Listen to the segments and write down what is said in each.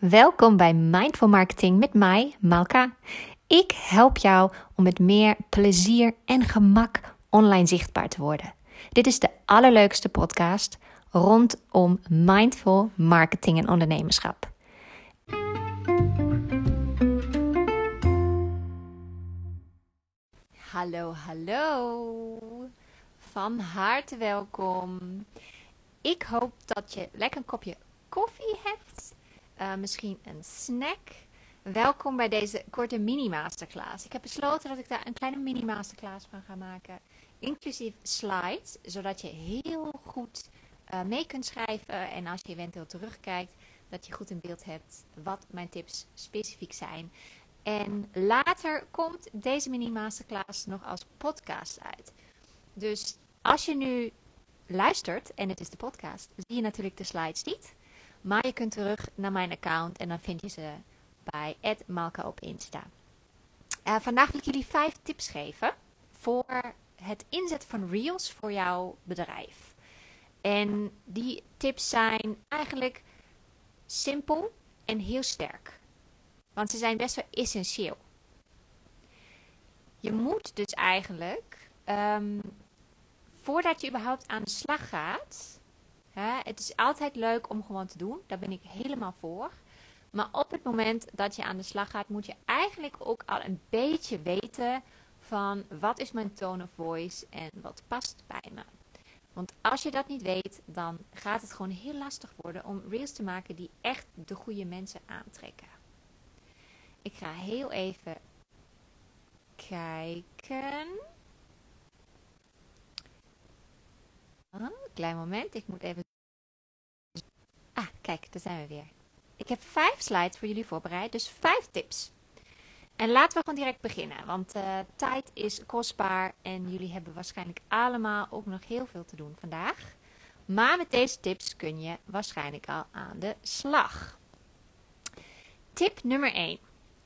Welkom bij Mindful Marketing met mij, Malka. Ik help jou om met meer plezier en gemak online zichtbaar te worden. Dit is de allerleukste podcast rondom mindful marketing en ondernemerschap. Hallo, hallo. Van harte welkom. Ik hoop dat je lekker een kopje koffie hebt uh, misschien een snack. Welkom bij deze korte mini-masterclass. Ik heb besloten dat ik daar een kleine mini-masterclass van ga maken. Inclusief slides, zodat je heel goed uh, mee kunt schrijven. En als je eventueel terugkijkt, dat je goed in beeld hebt wat mijn tips specifiek zijn. En later komt deze mini-masterclass nog als podcast uit. Dus als je nu luistert en het is de podcast, zie je natuurlijk de slides niet. Maar je kunt terug naar mijn account en dan vind je ze bij Malka op Insta. Uh, vandaag wil ik jullie vijf tips geven voor het inzetten van Reels voor jouw bedrijf. En die tips zijn eigenlijk simpel en heel sterk. Want ze zijn best wel essentieel. Je moet dus eigenlijk, um, voordat je überhaupt aan de slag gaat, het is altijd leuk om gewoon te doen. Daar ben ik helemaal voor. Maar op het moment dat je aan de slag gaat, moet je eigenlijk ook al een beetje weten van wat is mijn tone of voice en wat past bij me. Want als je dat niet weet, dan gaat het gewoon heel lastig worden om reels te maken die echt de goede mensen aantrekken. Ik ga heel even kijken. Klein moment, ik moet even Ah, kijk, daar zijn we weer. Ik heb vijf slides voor jullie voorbereid, dus vijf tips. En laten we gewoon direct beginnen, want uh, tijd is kostbaar en jullie hebben waarschijnlijk allemaal ook nog heel veel te doen vandaag. Maar met deze tips kun je waarschijnlijk al aan de slag. Tip nummer 1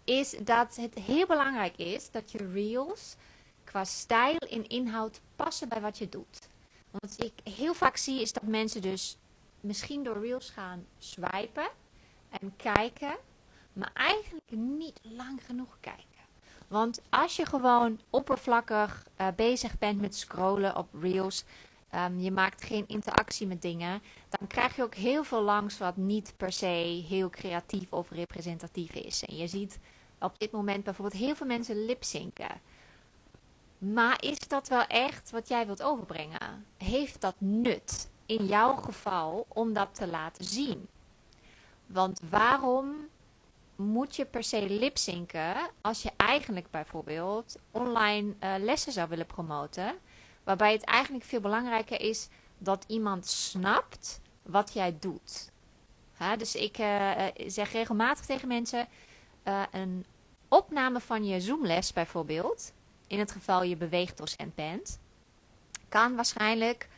is dat het heel belangrijk is dat je reels qua stijl en inhoud passen bij wat je doet. Want ik heel vaak zie is dat mensen dus misschien door Reels gaan swipen en kijken, maar eigenlijk niet lang genoeg kijken. Want als je gewoon oppervlakkig uh, bezig bent met scrollen op Reels, um, je maakt geen interactie met dingen, dan krijg je ook heel veel langs wat niet per se heel creatief of representatief is. En je ziet op dit moment bijvoorbeeld heel veel mensen lipzinken. Maar is dat wel echt wat jij wilt overbrengen? Heeft dat nut? In jouw geval om dat te laten zien. Want waarom moet je per se lipzinken als je eigenlijk bijvoorbeeld online uh, lessen zou willen promoten, waarbij het eigenlijk veel belangrijker is dat iemand snapt wat jij doet. dus ik uh, zeg regelmatig tegen mensen: een opname van je Zoomles bijvoorbeeld, in het geval je beweegdocent bent, kan waarschijnlijk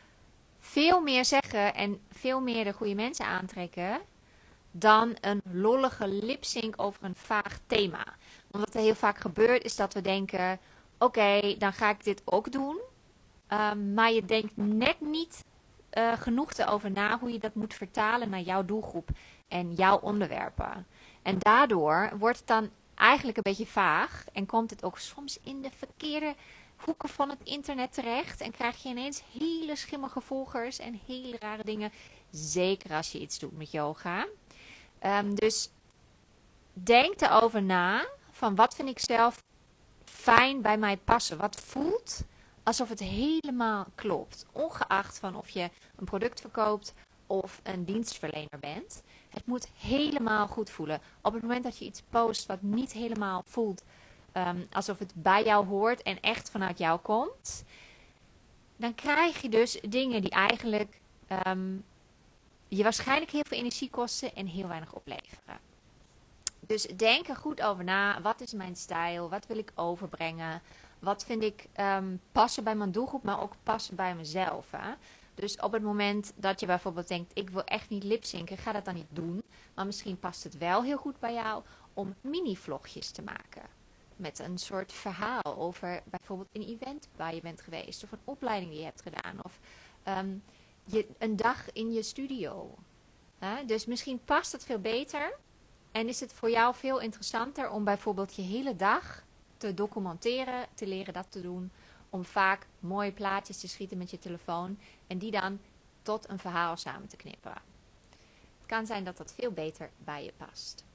veel meer zeggen en veel meer de goede mensen aantrekken dan een lollige lipsync over een vaag thema. Want wat er heel vaak gebeurt is dat we denken: oké, dan ga ik dit ook doen. Um, maar je denkt net niet uh, genoeg erover na hoe je dat moet vertalen naar jouw doelgroep en jouw onderwerpen. En daardoor wordt het dan eigenlijk een beetje vaag en komt het ook soms in de verkeerde hoeken van het internet terecht en krijg je ineens hele schimmige volgers en hele rare dingen. Zeker als je iets doet met yoga. Um, dus denk erover na van wat vind ik zelf fijn bij mij passen. Wat voelt alsof het helemaal klopt. Ongeacht van of je een product verkoopt of een dienstverlener bent. Het moet helemaal goed voelen. Op het moment dat je iets post wat niet helemaal voelt Ehm, alsof het bij jou hoort en echt vanuit jou komt, dan krijg je dus dingen die eigenlijk ehm, je waarschijnlijk heel veel energie kosten en heel weinig opleveren. Dus denk er goed over na. Wat is mijn stijl? Wat wil ik overbrengen? Wat vind ik um, passen bij mijn doelgroep, maar ook passen bij mezelf? Hè? Dus op het moment dat je bijvoorbeeld denkt, ik wil echt niet lipzinken, ga dat dan niet doen. Maar misschien past het wel heel goed bij jou om mini-vlogjes te maken met een soort verhaal over bijvoorbeeld een event waar je bent geweest, of een opleiding die je hebt gedaan, of ehm, je, een dag in je studio. dus misschien past het veel beter En is het voor jou veel interessanter om bijvoorbeeld je hele dag te documenteren, te leren dat te doen, om vaak mooie plaatjes te schieten met je telefoon en die dan tot een verhaal samen te knippen. Het kan zijn dat dat veel beter bij je past.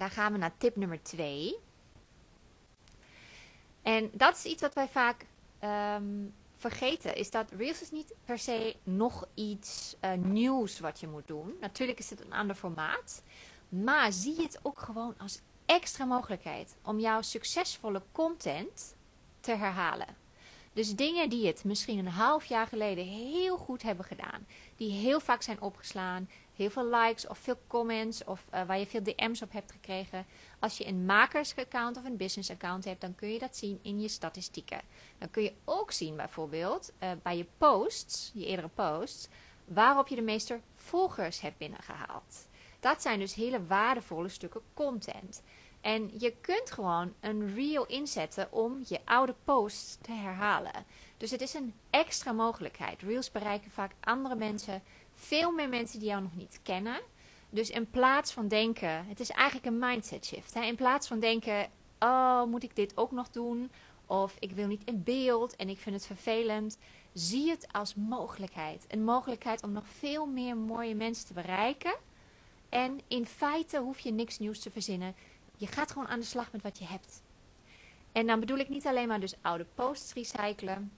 Dan gaan we naar tip nummer 2. En dat is iets wat wij vaak ehm, vergeten. Is dat Reels is niet per se nog iets uh, nieuws wat je moet doen. Natuurlijk is het een ander formaat. Maar zie het ook gewoon als extra mogelijkheid om jouw succesvolle content te herhalen. Dus dingen die het misschien een half jaar geleden heel goed hebben gedaan, die heel vaak zijn opgeslaan, heel veel likes of veel comments of uh, waar je veel DM's op hebt gekregen. Als je een makersaccount of een business account hebt, dan kun je dat zien in je statistieken. Dan kun je ook zien bijvoorbeeld uh, bij je posts, je eerdere posts, waarop je de meeste volgers hebt binnengehaald. Dat zijn dus hele waardevolle stukken content. En je kunt gewoon een reel inzetten om je oude posts te herhalen. Dus het is een extra mogelijkheid. Reels bereiken vaak andere mensen, veel meer mensen die jou nog niet kennen. Dus in plaats van denken, het is eigenlijk een mindset shift. In plaats van denken, oh moet ik dit ook nog doen? Of ik wil niet in beeld en ik vind het vervelend. Zie het als mogelijkheid. Een mogelijkheid om nog veel meer mooie mensen te bereiken. En in feite hoef je niks nieuws te verzinnen. Je gaat gewoon aan de slag met wat je hebt. En dan bedoel ik niet alleen maar dus oude posts recyclen.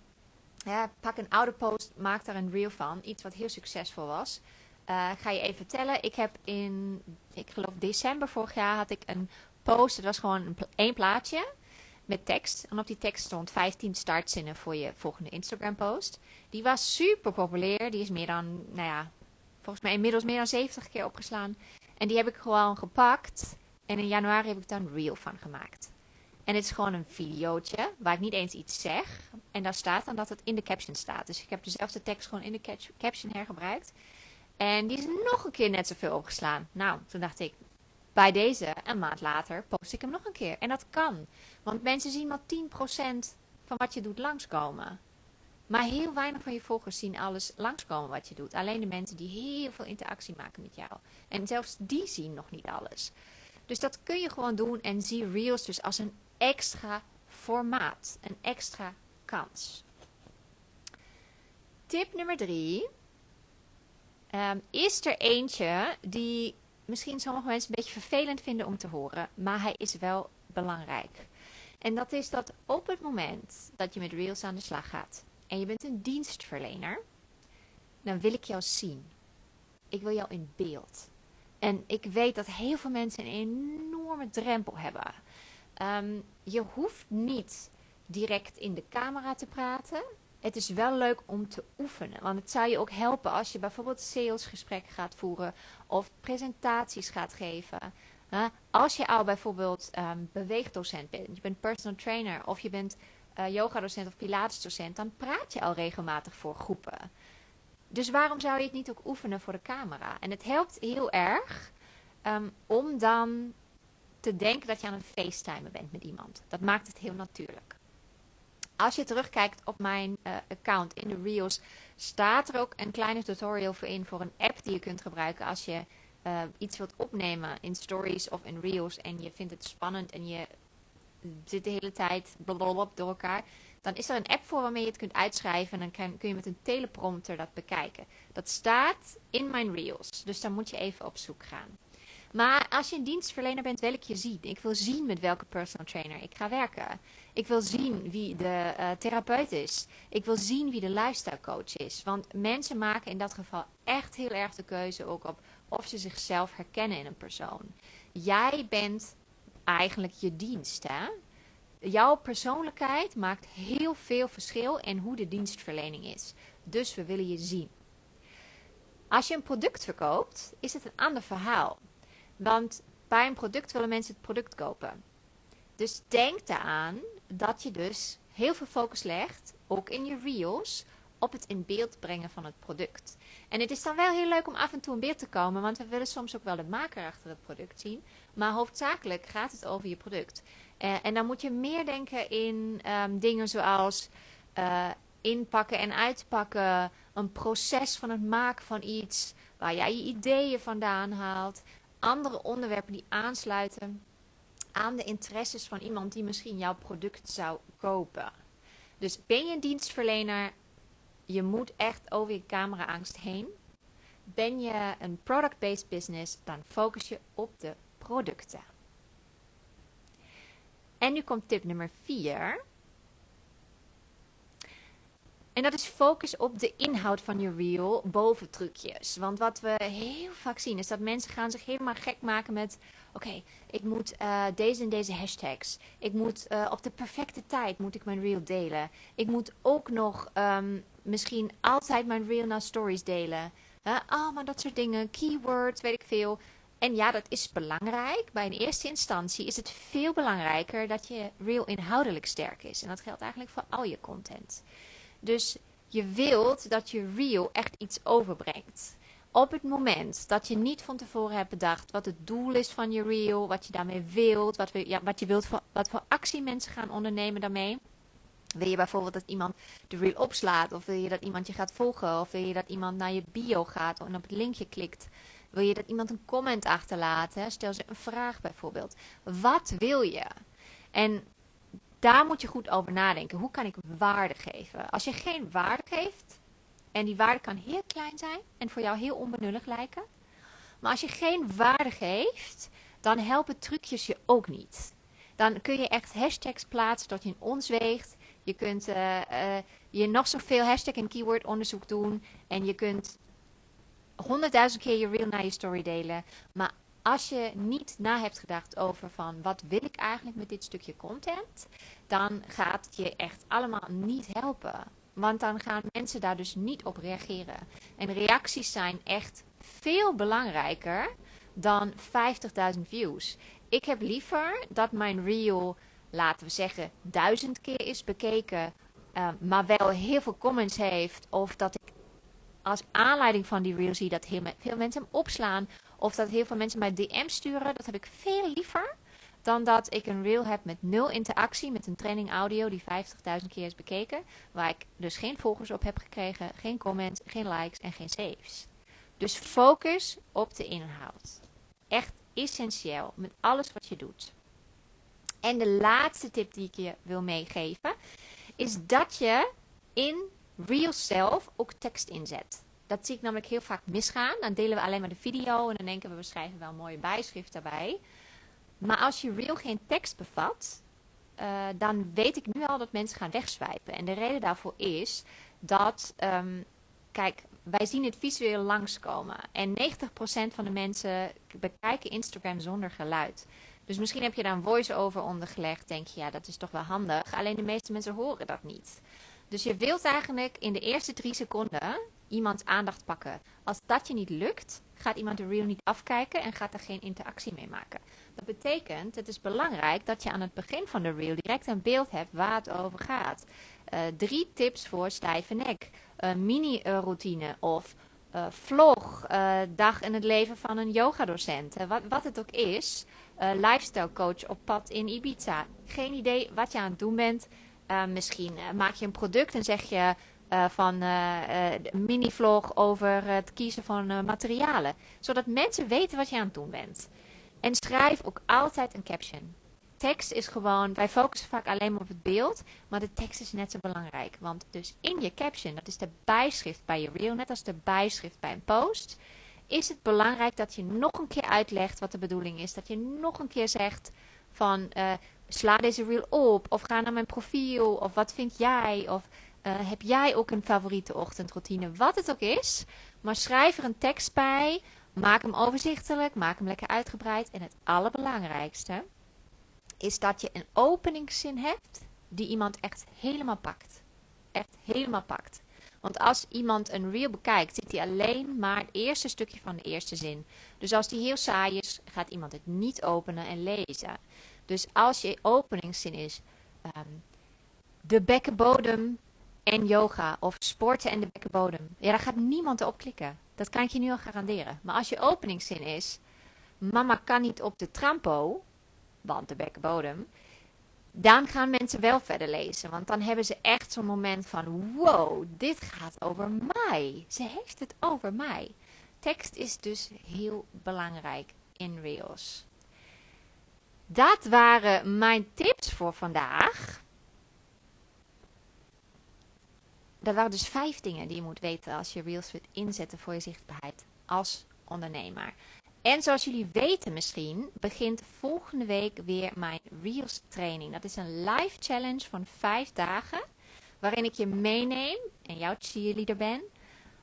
Ja, pak een oude post, maak daar een reel van. Iets wat heel succesvol was. Uh, ga je even vertellen. Ik heb in, ik geloof december vorig jaar had ik een post. Het was gewoon een, één plaatje met tekst. En op die tekst stond 15 startzinnen voor je volgende Instagram post. Die was super populair. Die is meer dan, nou ja, volgens mij inmiddels meer dan 70 keer opgeslaan. En die heb ik gewoon gepakt. En in januari heb ik daar een reel van gemaakt. En het is gewoon een videootje waar ik niet eens iets zeg. En daar staat dan dat het in de caption staat. Dus ik heb dezelfde tekst gewoon in de caption hergebruikt. En die is nog een keer net zoveel opgeslaan. Nou, toen dacht ik, bij deze, een maand later, post ik hem nog een keer. En dat kan. Want mensen zien maar 10% van wat je doet langskomen. Maar heel weinig van je volgers zien alles langskomen wat je doet. Alleen de mensen die heel veel interactie maken met jou. En zelfs die zien nog niet alles. Dus dat kun je gewoon doen en zie Reels dus als een extra formaat. Een extra kans. Tip nummer drie. Um, is er eentje die misschien sommige mensen een beetje vervelend vinden om te horen. Maar hij is wel belangrijk. En dat is dat op het moment dat je met Reels aan de slag gaat. En je bent een dienstverlener. Dan wil ik jou zien. Ik wil jou in beeld. En ik weet dat heel veel mensen een enorme drempel hebben. Ehm, je hoeft niet direct in de camera te praten. Het is wel leuk om te oefenen. Want het zou je ook helpen als je bijvoorbeeld salesgesprekken gaat voeren of presentaties gaat geven. als je al bijvoorbeeld um, beweegdocent bent, je bent personal trainer of je bent uh, yogadocent of pilatesdocent, dan praat je al regelmatig voor groepen. Dus waarom zou je het niet ook oefenen voor de camera? En het helpt heel erg um, om dan te denken dat je aan een FaceTime bent met iemand. Dat maakt het heel natuurlijk. Als je terugkijkt op mijn uh, account in de Reels, staat er ook een kleine tutorial voor in voor een app die je kunt gebruiken als je uh, iets wilt opnemen in stories of in Reels en je vindt het spannend en je zit de hele tijd blablabla door elkaar. Dan is er een app voor waarmee je het kunt uitschrijven en dan kun je met een teleprompter dat bekijken. Dat staat in mijn Reels, dus daar moet je even op zoek gaan. Maar als je een dienstverlener bent, wil ik je zien. Ik wil zien met welke personal trainer ik ga werken. Ik wil zien wie de uh, therapeut is. Ik wil zien wie de lifestyle coach is. Want mensen maken in dat geval echt heel erg de keuze ook op of ze zichzelf herkennen in een persoon. Jij bent eigenlijk je dienst, hè? Jouw persoonlijkheid maakt heel veel verschil in hoe de dienstverlening is. Dus we willen je zien. Als je een product verkoopt, is het een ander verhaal. Want bij een product willen mensen het product kopen. Dus denk eraan dat je dus heel veel focus legt, ook in je reels, op het in beeld brengen van het product. En het is dan wel heel leuk om af en toe in beeld te komen, want we willen soms ook wel de maker achter het product zien. Maar hoofdzakelijk gaat het over je product. Uh, en dan moet je meer denken in um, dingen zoals uh, inpakken en uitpakken, een proces van het maken van iets, waar jij je ideeën vandaan haalt, andere onderwerpen die aansluiten aan de interesses van iemand die misschien jouw product zou kopen. Dus ben je een dienstverlener, je moet echt over je cameraangst heen. Ben je een product-based business, dan focus je op de producten. En nu komt tip nummer 4. En dat is focus op de inhoud van je reel boven trucjes. Want wat we heel vaak zien is dat mensen gaan zich helemaal gek maken met... Oké, ik moet uh, deze en deze hashtags. Ik moet uh, op de perfecte tijd moet ik mijn reel delen. Ik moet ook nog um, misschien altijd mijn reel naar stories delen. Uh, maar dat soort dingen. Keywords, weet ik veel. En ja, dat is belangrijk. Bij een eerste instantie is het veel belangrijker dat je reel inhoudelijk sterk is. En dat geldt eigenlijk voor al je content. Dus je wilt dat je reel echt iets overbrengt. Op het moment dat je niet van tevoren hebt bedacht wat het doel is van je reel, wat je daarmee wilt, wat, we, ja, wat je wilt, voor, wat voor actie mensen gaan ondernemen daarmee. Wil je bijvoorbeeld dat iemand de reel opslaat, of wil je dat iemand je gaat volgen, of wil je dat iemand naar je bio gaat en op het linkje klikt? Wil je dat iemand een comment achterlaat? Stel ze een vraag bijvoorbeeld. Wat wil je? En daar moet je goed over nadenken. Hoe kan ik waarde geven? Als je geen waarde geeft, en die waarde kan heel klein zijn en voor jou heel onbenullig lijken. Maar als je geen waarde geeft, dan helpen trucjes je ook niet. Dan kun je echt hashtags plaatsen tot je in ons weegt. Je kunt uh, uh, je nog zoveel hashtag en keyword onderzoek doen. En je kunt honderdduizend keer je reel naar je story delen. Maar als je niet na hebt gedacht over van wat wil ik eigenlijk met dit stukje content, dan gaat het je echt allemaal niet helpen. Want dan gaan mensen daar dus niet op reageren. En reacties zijn echt veel belangrijker dan 50.000 views. Ik heb liever dat mijn reel, laten we zeggen, duizend keer is bekeken, uh, maar wel heel veel comments heeft. Of dat ik als aanleiding van die reel zie dat heel veel mensen hem opslaan. Of dat heel veel mensen mij DM sturen. Dat heb ik veel liever dan dat ik een reel heb met nul interactie. Met een training audio die 50.000 keer is bekeken. Waar ik dus geen volgers op heb gekregen. Geen comments, geen likes en geen saves. Dus focus op de inhoud. Echt essentieel met alles wat je doet. En de laatste tip die ik je wil meegeven. Is dat je in Reel zelf ook tekst inzet. Dat zie ik namelijk heel vaak misgaan. Dan delen we alleen maar de video en dan denken we, we schrijven wel een mooie bijschrift daarbij. Maar als je reel geen tekst bevat, uh, dan weet ik nu al dat mensen gaan wegswipen. En de reden daarvoor is dat, um, kijk, wij zien het visueel langskomen. En 90% van de mensen bekijken Instagram zonder geluid. Dus misschien heb je daar een voice-over ondergelegd. Denk je, ja, dat is toch wel handig. Alleen de meeste mensen horen dat niet. Dus je wilt eigenlijk in de eerste drie seconden iemands aandacht pakken. Als dat je niet lukt, gaat iemand de reel niet afkijken en gaat er geen interactie mee maken. Dat betekent, het is belangrijk dat je aan het begin van de reel direct een beeld hebt waar het over gaat. Uh, drie tips voor stijve nek, uh, mini-routine of uh, vlog, dag in het leven van een yogadocent. Wat, wat het ook is, lifestyle coach op pad in Ibiza. Geen idee wat je aan het doen bent. misschien maak je een product en zeg je uh, van uh, uh, mini-vlog over het kiezen van materialen. Zodat mensen weten wat je aan het doen bent. En schrijf ook altijd een caption. Tekst is gewoon, wij focussen vaak alleen maar op het beeld, maar de tekst is net zo belangrijk. Want dus in je caption, dat is de bijschrift bij je reel, net als de bijschrift bij een post, is het belangrijk dat je nog een keer uitlegt wat de bedoeling is. Dat je nog een keer zegt van, sla deze reel op, of ga naar mijn profiel, of wat vind jij, of uh, heb jij ook een favoriete ochtendroutine? Wat het ook is. Maar schrijf er een tekst bij. Maak hem overzichtelijk. Maak hem lekker uitgebreid. En het allerbelangrijkste is dat je een openingszin hebt die iemand echt helemaal pakt. Echt helemaal pakt. Want als iemand een reel bekijkt, ziet hij alleen maar het eerste stukje van de eerste zin. Dus als die heel saai is, gaat iemand het niet openen en lezen. Dus als je openingszin is, um, de bekkenbodem en yoga of sporten en de bekkenbodem. Ja, daar gaat niemand op klikken. Dat kan ik je nu al garanderen. Maar als je openingszin is, mama kan niet op de trampo, want de bekkenbodem, dan gaan mensen wel verder lezen. Want dan hebben ze echt zo'n moment van, wow, dit gaat over mij. Ze heeft het over mij. Tekst is dus heel belangrijk in Reels. Dat waren mijn tips voor vandaag. Dat waren dus vijf dingen die je moet weten als je Reels wilt inzetten voor je zichtbaarheid als ondernemer. En zoals jullie weten misschien, begint volgende week weer mijn Reels training. Dat is een live challenge van vijf dagen, waarin ik je meeneem en jouw cheerleader ben.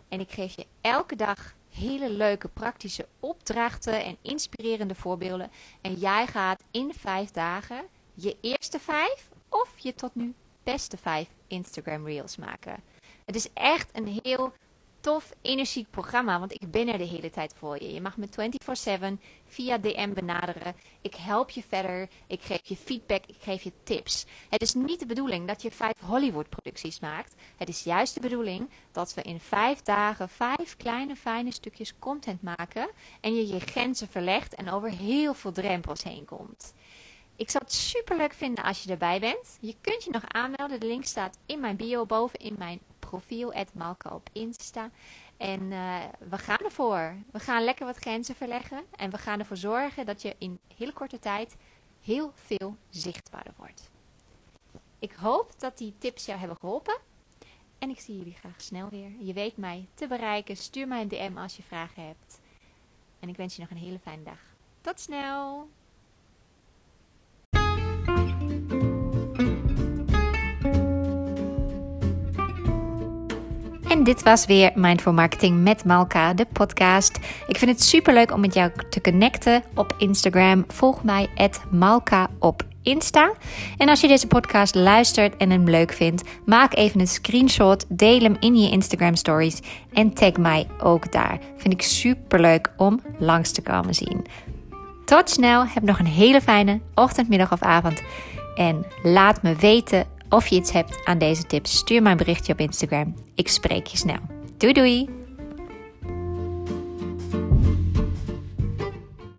En ik geef je elke dag hele leuke praktische opdrachten en inspirerende voorbeelden. En jij gaat in vijf dagen je eerste vijf of je tot nu beste vijf Instagram Reels maken. Het is echt een heel tof, energiek programma, want ik ben er de hele tijd voor je. Je mag me 24/7 via DM benaderen. Ik help je verder, ik geef je feedback, ik geef je tips. Het is niet de bedoeling dat je vijf Hollywood-producties maakt. Het is juist de bedoeling dat we in vijf dagen vijf kleine, fijne stukjes content maken en je je grenzen verlegt en over heel veel drempels heen komt. Ik zou het super leuk vinden als je erbij bent. Je kunt je nog aanmelden. De link staat in mijn bio boven in mijn profiel, Malka op Insta. En uh, we gaan ervoor. We gaan lekker wat grenzen verleggen. En we gaan ervoor zorgen dat je in hele korte tijd heel veel zichtbaarder wordt. Ik hoop dat die tips jou hebben geholpen. En ik zie jullie graag snel weer. Je weet mij te bereiken. Stuur mij een DM als je vragen hebt. En ik wens je nog een hele fijne dag. Tot snel! En dit was weer Mindful Marketing met Malka, de podcast. Ik vind het super leuk om met jou te connecten op Instagram. Volg mij Malka op Insta. En als je deze podcast luistert en hem leuk vindt, maak even een screenshot, deel hem in je Instagram stories en tag mij ook daar. Vind ik super leuk om langs te komen zien. Tot snel, heb nog een hele fijne ochtend, middag of avond. En laat me weten of je iets hebt aan deze tips, stuur mij een berichtje op Instagram. Ik spreek je snel. Doei doei!